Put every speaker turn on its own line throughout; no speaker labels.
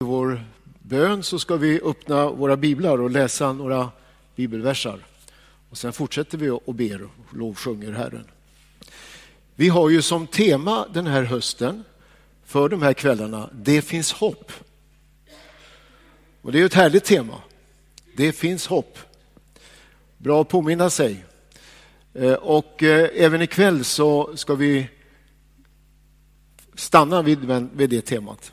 I vår bön så ska vi öppna våra biblar och läsa några bibelversar. Och sen fortsätter vi och ber och lovsjunger Herren. Vi har ju som tema den här hösten för de här kvällarna, det finns hopp. Och det är ett härligt tema. Det finns hopp. Bra att påminna sig. Eh, och eh, även ikväll så ska vi stanna vid det temat.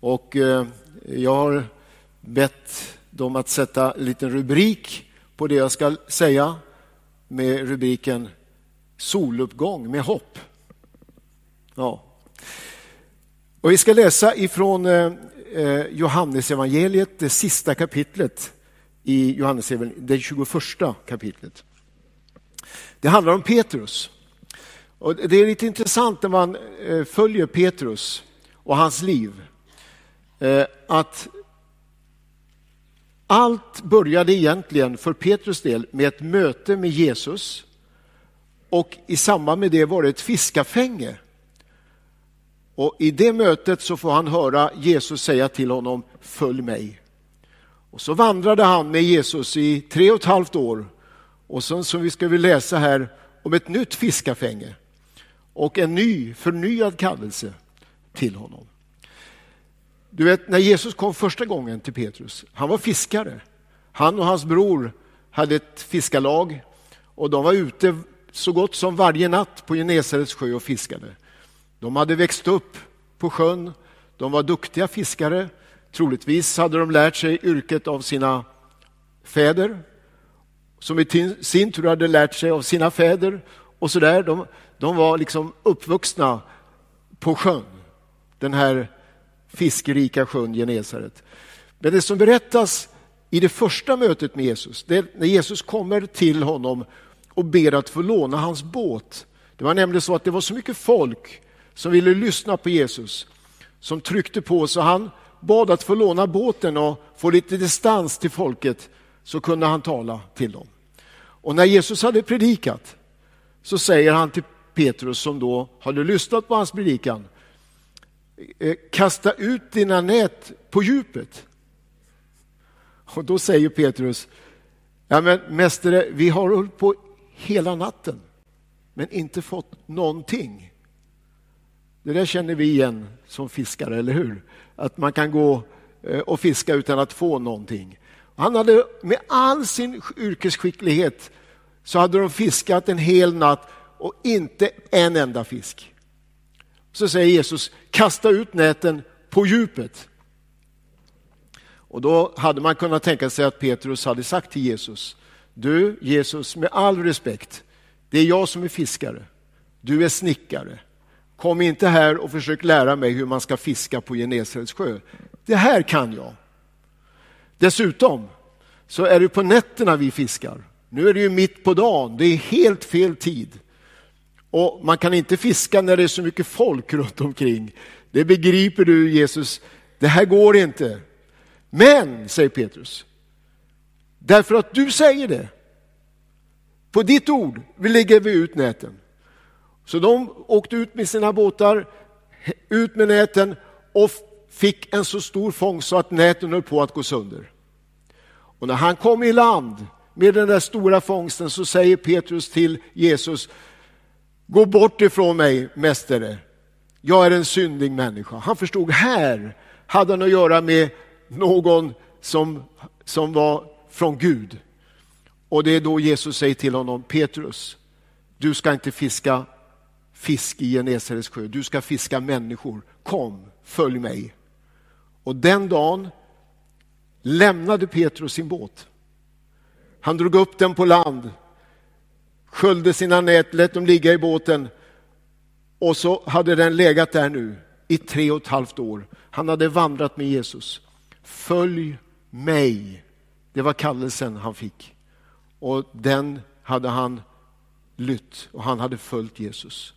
Och eh, jag har bett dem att sätta en liten rubrik på det jag ska säga med rubriken Soluppgång med hopp. Ja. Och vi ska läsa ifrån eh, eh, Johannesevangeliet, det sista kapitlet i Johannesevangeliet, det 21 kapitlet. Det handlar om Petrus. Och det är lite intressant när man följer Petrus och hans liv. Eh, att allt började egentligen för Petrus del med ett möte med Jesus och i samband med det var det ett fiskafänge. Och I det mötet så får han höra Jesus säga till honom, följ mig. Och så vandrade han med Jesus i tre och ett halvt år. Och sen så vi ska vi läsa här om ett nytt fiskafänge och en ny, förnyad kallelse till honom. Du vet, när Jesus kom första gången till Petrus, han var fiskare. Han och hans bror hade ett fiskarlag och de var ute så gott som varje natt på Genesarets sjö och fiskade. De hade växt upp på sjön, de var duktiga fiskare. Troligtvis hade de lärt sig yrket av sina fäder, som i sin tur hade lärt sig av sina fäder. och så där. De, de var liksom uppvuxna på sjön, den här fiskerika sjön Genesaret. Men det som berättas i det första mötet med Jesus, det är när Jesus kommer till honom och ber att få låna hans båt. Det var nämligen så att det var så mycket folk som ville lyssna på Jesus, som tryckte på så han bad att få låna båten och få lite distans till folket så kunde han tala till dem. Och när Jesus hade predikat så säger han till Petrus som då hade lyssnat på hans predikan, Eh, kasta ut dina nät på djupet. Och då säger Petrus, ja men mästare, vi har hållit på hela natten men inte fått någonting. Det där känner vi igen som fiskare, eller hur? Att man kan gå eh, och fiska utan att få någonting. Han hade med all sin yrkesskicklighet så hade de fiskat en hel natt och inte en enda fisk så säger Jesus, kasta ut näten på djupet. Och då hade man kunnat tänka sig att Petrus hade sagt till Jesus, du Jesus, med all respekt, det är jag som är fiskare, du är snickare. Kom inte här och försök lära mig hur man ska fiska på Genesarets sjö. Det här kan jag. Dessutom så är det på nätterna vi fiskar. Nu är det ju mitt på dagen, det är helt fel tid. Och man kan inte fiska när det är så mycket folk runt omkring. Det begriper du Jesus, det här går inte. Men, säger Petrus, därför att du säger det, på ditt ord vi lägger vi ut näten. Så de åkte ut med sina båtar, ut med näten och fick en så stor fångst så att näten höll på att gå sönder. Och när han kom i land med den där stora fångsten så säger Petrus till Jesus, Gå bort ifrån mig, mästare. Jag är en syndig människa. Han förstod här hade han att göra med någon som, som var från Gud. Och det är då Jesus säger till honom, Petrus, du ska inte fiska fisk i Genesarets sjö, du ska fiska människor. Kom, följ mig. Och den dagen lämnade Petrus sin båt. Han drog upp den på land sköljde sina nät, lät dem ligga i båten och så hade den legat där nu i tre och ett halvt år. Han hade vandrat med Jesus. Följ mig. Det var kallelsen han fick. Och den hade han lytt och han hade följt Jesus.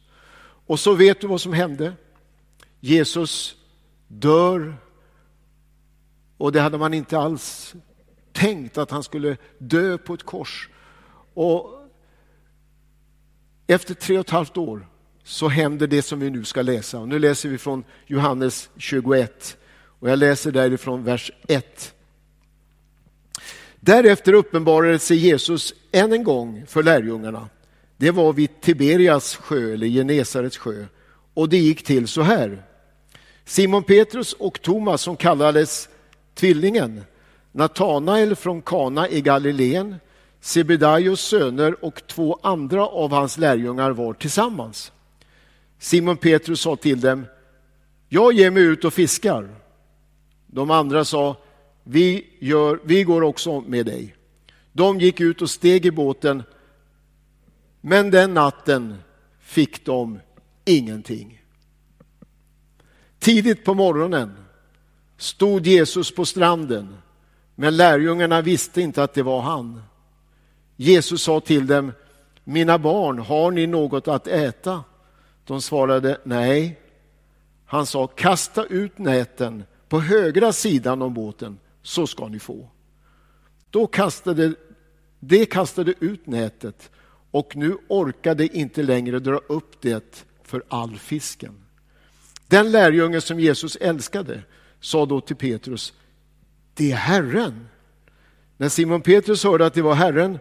Och så vet du vad som hände. Jesus dör och det hade man inte alls tänkt att han skulle dö på ett kors. Och efter tre och ett halvt år så händer det som vi nu ska läsa. Och nu läser vi från Johannes 21. Och jag läser därifrån vers 1. Därefter uppenbarade sig Jesus än en gång för lärjungarna. Det var vid Tiberias sjö, eller Genesarets sjö. Och det gick till så här. Simon Petrus och Thomas som kallades Tvillingen, Natanael från Kana i Galileen, Sebedaios söner och två andra av hans lärjungar var tillsammans. Simon Petrus sa till dem, jag ger mig ut och fiskar. De andra sa, vi, gör, vi går också med dig. De gick ut och steg i båten, men den natten fick de ingenting. Tidigt på morgonen stod Jesus på stranden, men lärjungarna visste inte att det var han. Jesus sa till dem, mina barn, har ni något att äta? De svarade nej. Han sa, kasta ut näten på högra sidan om båten så ska ni få. Då kastade de kastade ut nätet och nu orkade inte längre dra upp det för all fisken. Den lärjunge som Jesus älskade sa då till Petrus, det är Herren. När Simon Petrus hörde att det var Herren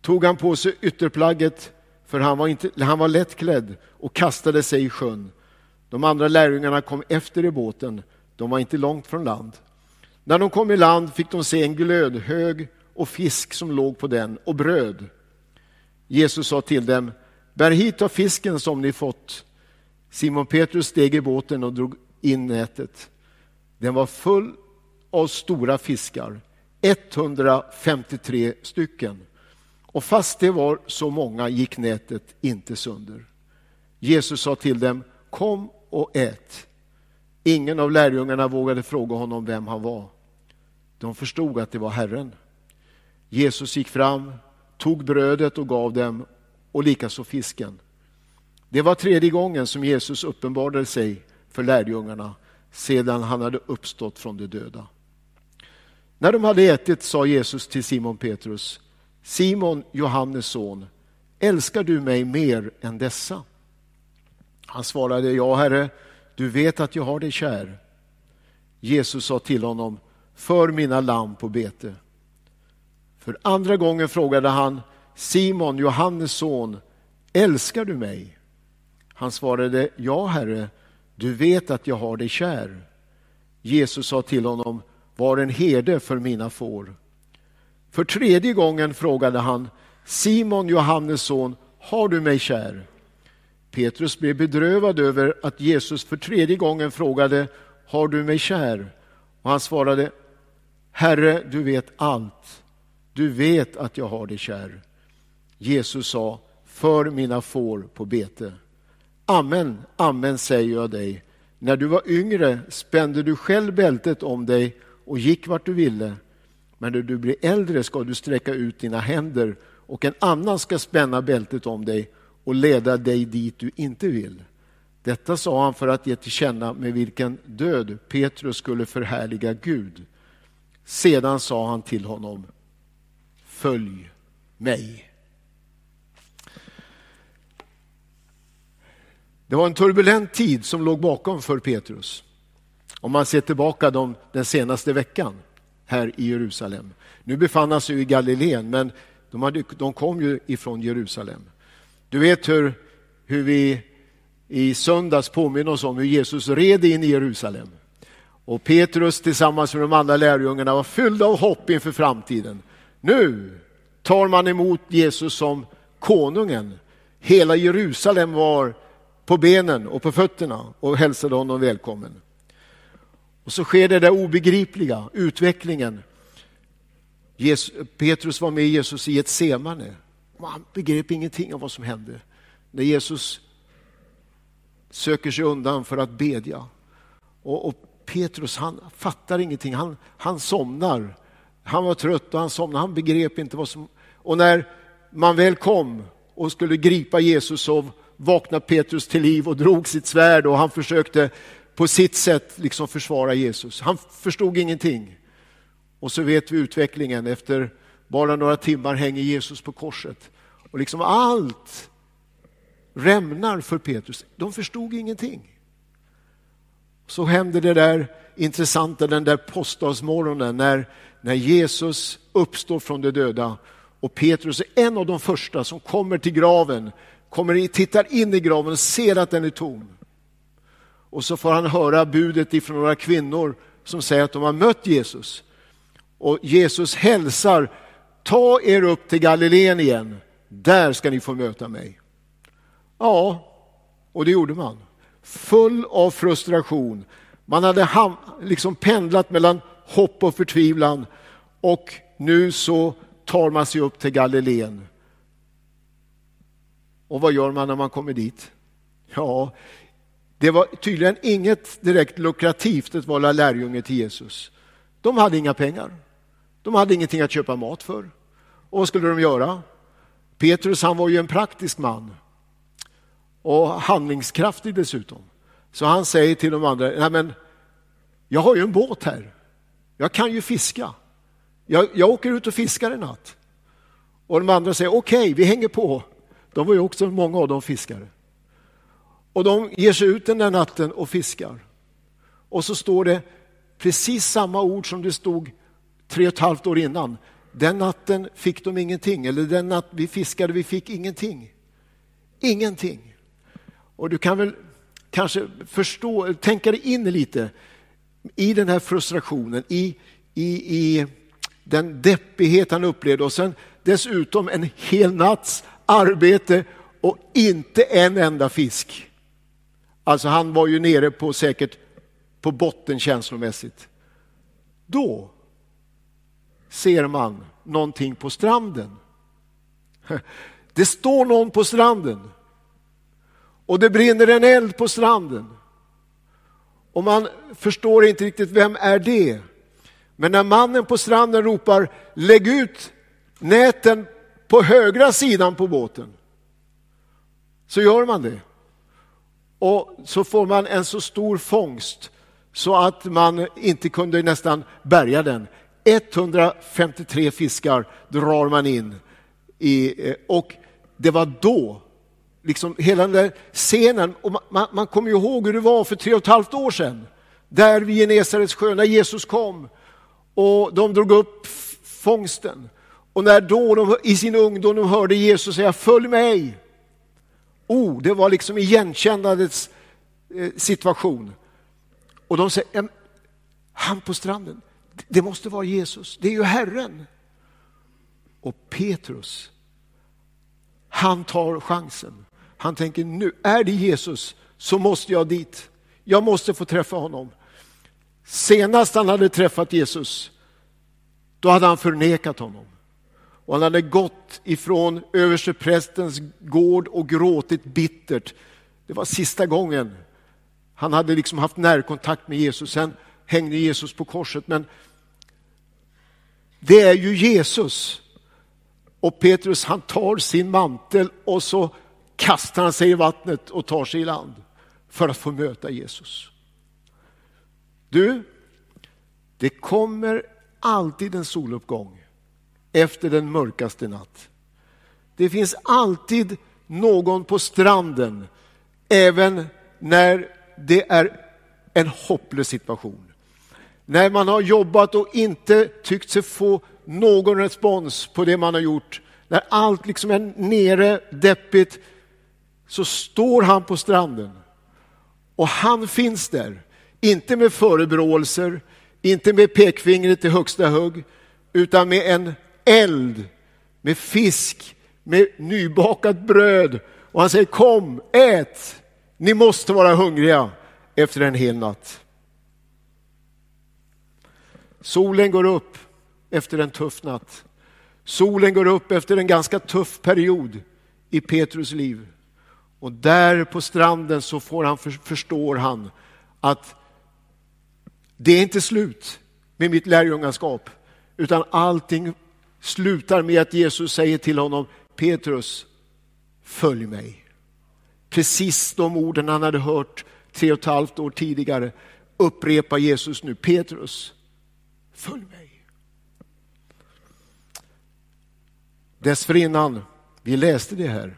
tog han på sig ytterplagget, för han var, inte, han var lättklädd, och kastade sig i sjön. De andra lärjungarna kom efter i båten, de var inte långt från land. När de kom i land fick de se en glödhög och fisk som låg på den och bröd. Jesus sa till dem, bär hit av fisken som ni fått. Simon Petrus steg i båten och drog in nätet. Den var full av stora fiskar, 153 stycken. Och fast det var så många gick nätet inte sönder. Jesus sa till dem, kom och ät. Ingen av lärjungarna vågade fråga honom vem han var. De förstod att det var Herren. Jesus gick fram, tog brödet och gav dem och likaså fisken. Det var tredje gången som Jesus uppenbarade sig för lärjungarna sedan han hade uppstått från de döda. När de hade ätit sa Jesus till Simon Petrus, Simon, Johannes son, älskar du mig mer än dessa? Han svarade, ja herre, du vet att jag har dig kär. Jesus sa till honom, för mina lamm på bete. För andra gången frågade han, Simon, Johannes son, älskar du mig? Han svarade, ja herre, du vet att jag har dig kär. Jesus sa till honom, var en herde för mina får. För tredje gången frågade han, Simon, Johannes son, har du mig kär? Petrus blev bedrövad över att Jesus för tredje gången frågade, har du mig kär? Och han svarade, Herre, du vet allt. Du vet att jag har dig kär. Jesus sa, för mina får på bete. Amen, amen säger jag dig. När du var yngre spände du själv bältet om dig och gick vart du ville. Men när du blir äldre ska du sträcka ut dina händer och en annan ska spänna bältet om dig och leda dig dit du inte vill. Detta sa han för att ge till känna med vilken död Petrus skulle förhärliga Gud. Sedan sa han till honom, följ mig. Det var en turbulent tid som låg bakom för Petrus. Om man ser tillbaka den senaste veckan här i Jerusalem. Nu befann han sig i Galileen, men de, hade, de kom ju ifrån Jerusalem. Du vet hur, hur vi i söndags påminner oss om hur Jesus red in i Jerusalem. Och Petrus tillsammans med de andra lärjungarna var fyllda av hopp inför framtiden. Nu tar man emot Jesus som konungen. Hela Jerusalem var på benen och på fötterna och hälsade honom välkommen. Och så sker det där obegripliga, utvecklingen. Jesus, Petrus var med Jesus i ett semane. Han begrep ingenting av vad som hände. När Jesus söker sig undan för att bedja. Och, och Petrus han fattar ingenting, han, han somnar. Han var trött och han somnade, han begrep inte vad som... Och när man väl kom och skulle gripa Jesus så vaknade Petrus till liv och drog sitt svärd och han försökte på sitt sätt liksom försvara Jesus. Han förstod ingenting. Och så vet vi utvecklingen. Efter bara några timmar hänger Jesus på korset. Och liksom allt rämnar för Petrus. De förstod ingenting. Så hände det där intressanta den där påskdagsmorgonen när, när Jesus uppstår från de döda och Petrus är en av de första som kommer till graven, kommer tittar in i graven och ser att den är tom. Och så får han höra budet ifrån några kvinnor som säger att de har mött Jesus. Och Jesus hälsar, ta er upp till Galileen igen, där ska ni få möta mig. Ja, och det gjorde man. Full av frustration. Man hade liksom pendlat mellan hopp och förtvivlan och nu så tar man sig upp till Galileen. Och vad gör man när man kommer dit? Ja, det var tydligen inget direkt lukrativt att vara lärjunge till Jesus. De hade inga pengar. De hade ingenting att köpa mat för. Och vad skulle de göra? Petrus han var ju en praktisk man och handlingskraftig dessutom. Så han säger till de andra, Nej, men jag har ju en båt här. Jag kan ju fiska. Jag, jag åker ut och fiskar en natt. Och de andra säger, okej, okay, vi hänger på. De var ju också många av dem fiskare. Och de ger sig ut den där natten och fiskar. Och så står det precis samma ord som det stod tre och ett halvt år innan. Den natten fick de ingenting, eller den natt vi fiskade, vi fick ingenting. Ingenting. Och du kan väl kanske förstå, tänka dig in lite i den här frustrationen, i, i, i den deppighet han upplevde och sen dessutom en hel natts arbete och inte en enda fisk. Alltså han var ju nere på säkert på botten känslomässigt. Då ser man någonting på stranden. Det står någon på stranden och det brinner en eld på stranden. Och man förstår inte riktigt vem är det. Men när mannen på stranden ropar lägg ut näten på högra sidan på båten så gör man det. Och så får man en så stor fångst så att man inte kunde nästan bärga den. 153 fiskar drar man in. I, eh, och det var då, liksom hela den där scenen, och man, man kommer ju ihåg hur det var för tre och ett halvt år sedan, där vid Genesarets sjö, när Jesus kom och de drog upp fångsten. Och när då de i sin ungdom de hörde Jesus säga följ mig ord, det var liksom igenkännandets eh, situation. Och de säger, han på stranden, det måste vara Jesus, det är ju Herren. Och Petrus, han tar chansen. Han tänker nu, är det Jesus så måste jag dit. Jag måste få träffa honom. Senast han hade träffat Jesus, då hade han förnekat honom. Och han hade gått ifrån översteprästens gård och gråtit bittert. Det var sista gången han hade liksom haft närkontakt med Jesus. Sen hängde Jesus på korset. Men det är ju Jesus. Och Petrus han tar sin mantel och så kastar han sig i vattnet och tar sig i land för att få möta Jesus. Du, det kommer alltid en soluppgång efter den mörkaste natt. Det finns alltid någon på stranden även när det är en hopplös situation. När man har jobbat och inte tyckt sig få någon respons på det man har gjort, när allt liksom är nere, deppigt, så står han på stranden. Och han finns där, inte med förebråelser, inte med pekfingret i högsta hugg, utan med en eld, med fisk, med nybakat bröd. Och han säger kom, ät, ni måste vara hungriga efter en hel natt. Solen går upp efter en tuff natt. Solen går upp efter en ganska tuff period i Petrus liv. Och där på stranden så får han, förstår han att det är inte slut med mitt lärjungaskap, utan allting slutar med att Jesus säger till honom, Petrus, följ mig. Precis de orden han hade hört tre och ett halvt år tidigare upprepar Jesus nu. Petrus, följ mig. Dessförinnan, vi läste det här,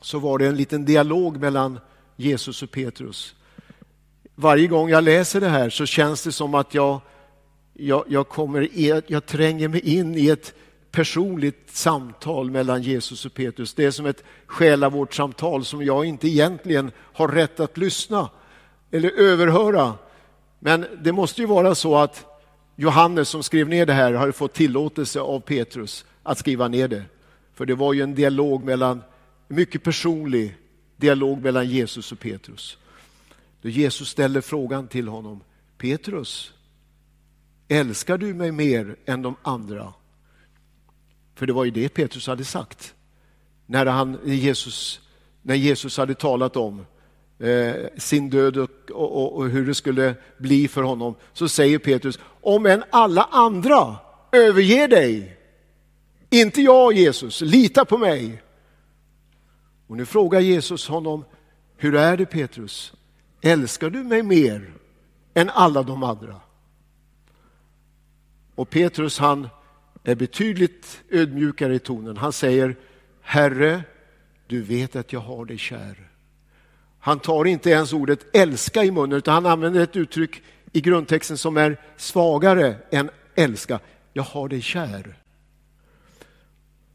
så var det en liten dialog mellan Jesus och Petrus. varje gång jag läser det här så känns det som att jag, jag, jag, kommer i, jag tränger mig in i ett personligt samtal mellan Jesus och Petrus. Det är som ett själavårdssamtal som jag inte egentligen har rätt att lyssna eller överhöra. Men det måste ju vara så att Johannes som skrev ner det här har fått tillåtelse av Petrus att skriva ner det. För det var ju en dialog mellan, mycket personlig dialog mellan Jesus och Petrus. Då Jesus ställer frågan till honom, Petrus, älskar du mig mer än de andra? För det var ju det Petrus hade sagt när, han, Jesus, när Jesus hade talat om eh, sin död och, och, och, hur det skulle bli för honom. Så säger Petrus, om än alla andra överger dig, inte jag Jesus, lita på mig. Och nu frågar Jesus honom, hur är det Petrus? Älskar du mig mer än alla de andra? Och Petrus han är betydligt ödmjukare i tonen. Han säger, Herre, du vet att jag har dig kär. Han tar inte ens ordet älska i munnen utan han använder ett uttryck i grundtexten som är svagare än älska. Jag har dig kär.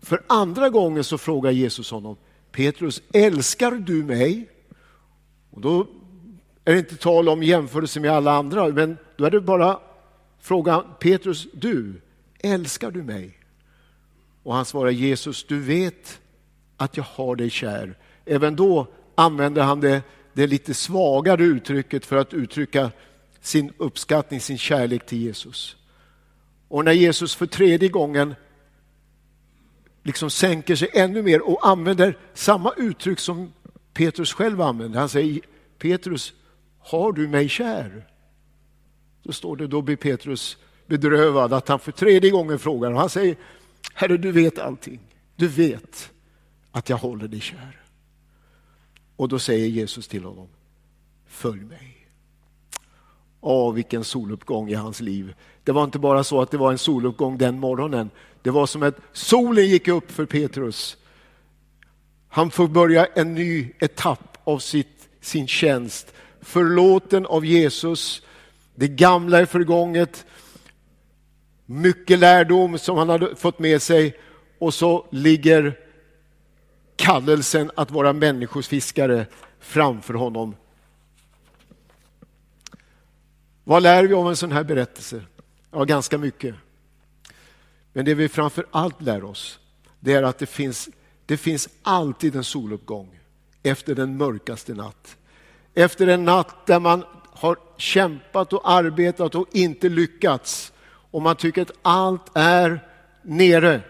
För andra gången så frågar Jesus honom, Petrus, älskar du mig? Och då är det inte tal om jämförelse med alla andra, men då är det bara frågar Petrus, du, älskar du mig? Och han svarar, Jesus, du vet att jag har dig kär. Även då använder han det, det lite svagare uttrycket för att uttrycka sin uppskattning, sin kärlek till Jesus. Och när Jesus för tredje gången liksom sänker sig ännu mer och använder samma uttryck som Petrus själv använder. Han säger Petrus, har du mig kär? Då står det, då blir Petrus bedrövad att han för tredje gången frågar och han säger Herre, du vet allting. Du vet att jag håller dig kär. Och då säger Jesus till honom, följ mig. Åh, vilken soluppgång i hans liv. Det var inte bara så att det var en soluppgång den morgonen. Det var som att solen gick upp för Petrus. Han får börja en ny etapp av sitt, sin tjänst. Förlåten av Jesus. Det gamla är förgånget. Mycket lärdom som han hade fått med sig. Och så ligger kallelsen att vara människofiskare framför honom. Vad lär vi av en sån här berättelse? Ja, ganska mycket. Men det vi framför allt lär oss, det är att det finns, det finns alltid en soluppgång efter den mörkaste natt. Efter en natt där man har kämpat och arbetat och inte lyckats och man tycker att allt är nere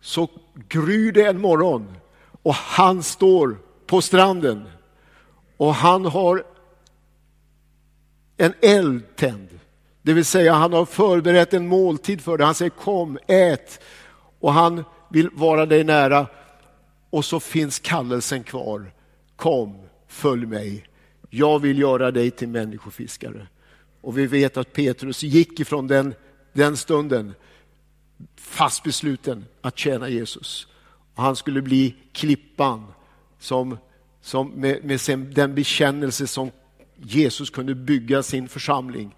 så gryr det en morgon och han står på stranden och han har en eld tänd. Det vill säga han har förberett en måltid för dig. Han säger kom, ät. Och han vill vara dig nära. Och så finns kallelsen kvar. Kom, följ mig. Jag vill göra dig till människofiskare. Och vi vet att Petrus gick ifrån den, den stunden fast besluten att tjäna Jesus. Och han skulle bli klippan som, som med, med sin, den bekännelse som Jesus kunde bygga sin församling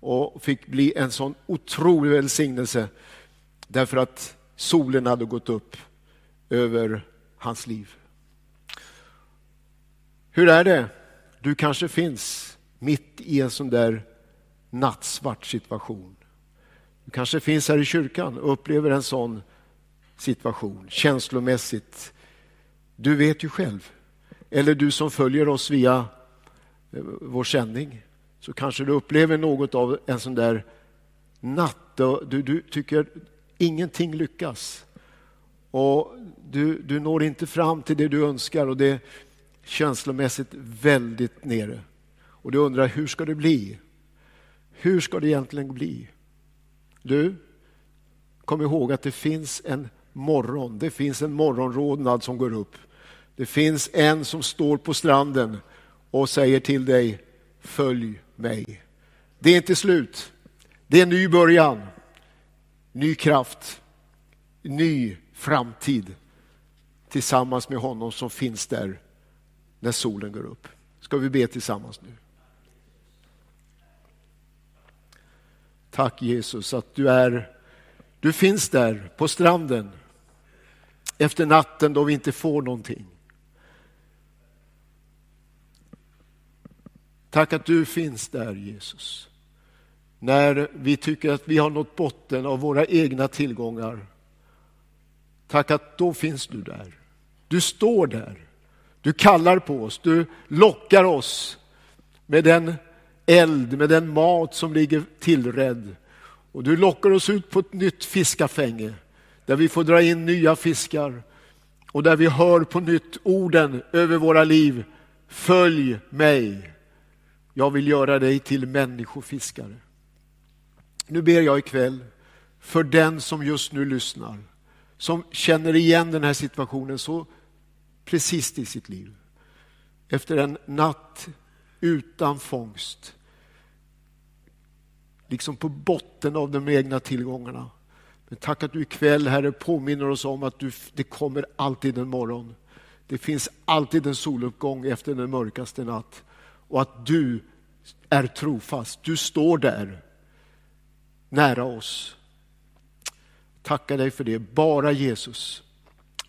och fick bli en sån otrolig välsignelse därför att solen hade gått upp över hans liv. Hur är det? Du kanske finns mitt i en sån där nattsvart situation. Du kanske finns här i kyrkan och upplever en sån situation känslomässigt. Du vet ju själv. Eller du som följer oss via eh, vår sändning så kanske du upplever något av en sån där natt och du, du tycker ingenting lyckas. Och du, du når inte fram till det du önskar och det känslomässigt väldigt nere. Och du undrar, hur ska det bli? Hur ska det egentligen bli? Du, kom ihåg att det finns en morgon, det finns en morgonrodnad som går upp. Det finns en som står på stranden och säger till dig, följ mig. Det är inte slut. Det är en ny början, ny kraft, ny framtid tillsammans med honom som finns där när solen går upp. Ska vi be tillsammans nu? Tack Jesus att du är, du finns där på stranden efter natten då vi inte får någonting. Tack att du finns där Jesus. När vi tycker att vi har nått botten av våra egna tillgångar. Tack att då finns du där. Du står där. Du kallar på oss, du lockar oss med den eld, med den mat som ligger tillredd. Och du lockar oss ut på ett nytt fiskafänge där vi får dra in nya fiskar och där vi hör på nytt orden över våra liv. Följ mig. Jag vill göra dig till människofiskare. Nu ber jag ikväll för den som just nu lyssnar, som känner igen den här situationen så precis i sitt liv. Efter en natt utan fångst, liksom på botten av de egna tillgångarna. Men tack att du ikväll, Herre, påminner oss om att du, det kommer alltid en morgon. Det finns alltid en soluppgång efter den mörkaste natt. Och att du är trofast. Du står där, nära oss. Tackar dig för det. Bara Jesus.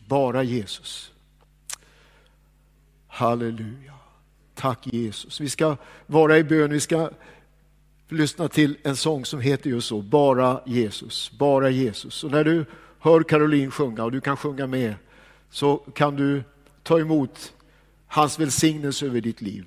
Bara Jesus. Halleluja. Tack Jesus. Vi ska vara i bön. Vi ska lyssna till en sång som heter just så, Bara Jesus, bara Jesus. Och när du hör Caroline sjunga och du kan sjunga med så kan du ta emot hans välsignelse över ditt liv.